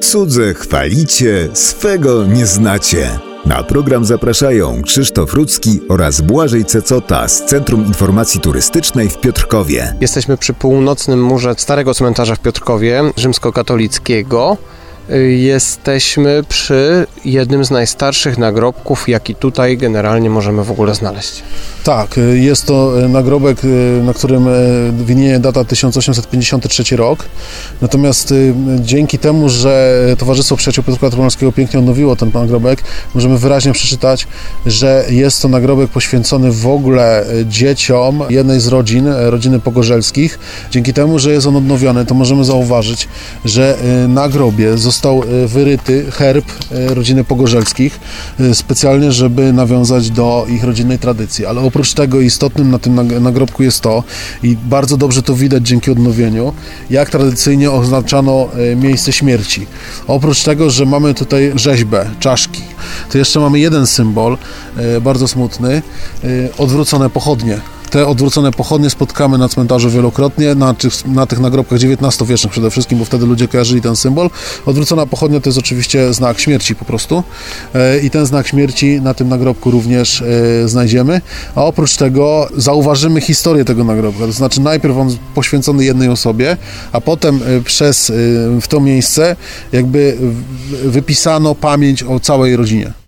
Cudze chwalicie, swego nie znacie. Na program zapraszają Krzysztof Rudzki oraz Błażej Cecota z Centrum Informacji Turystycznej w Piotrkowie. Jesteśmy przy północnym murze Starego Cmentarza w Piotrkowie, rzymskokatolickiego. Jesteśmy przy jednym z najstarszych nagrobków, jaki tutaj generalnie możemy w ogóle znaleźć. Tak, jest to nagrobek, na którym winieje data 1853 rok. Natomiast dzięki temu, że Towarzystwo Przyjaciół Piotrka Trybunalskiego pięknie odnowiło ten nagrobek, możemy wyraźnie przeczytać, że jest to nagrobek poświęcony w ogóle dzieciom jednej z rodzin, rodziny Pogorzelskich. Dzięki temu, że jest on odnowiony, to możemy zauważyć, że na grobie został wyryty herb rodziny Pogorzelskich, specjalnie, żeby nawiązać do ich rodzinnej tradycji. Ale oprócz tego istotnym na tym nagrobku jest to, i bardzo dobrze to widać dzięki odnowieniu, jak tradycyjnie oznaczano miejsce śmierci. Oprócz tego, że mamy tutaj rzeźbę, czaszki, to jeszcze mamy jeden symbol, bardzo smutny, odwrócone pochodnie te odwrócone pochodnie spotkamy na cmentarzu wielokrotnie, na tych, na tych nagrobkach XIX-wiecznych przede wszystkim, bo wtedy ludzie kojarzyli ten symbol. Odwrócona pochodnia to jest oczywiście znak śmierci po prostu i ten znak śmierci na tym nagrobku również znajdziemy, a oprócz tego zauważymy historię tego nagrobka, to znaczy najpierw on poświęcony jednej osobie, a potem przez w to miejsce jakby wypisano pamięć o całej rodzinie.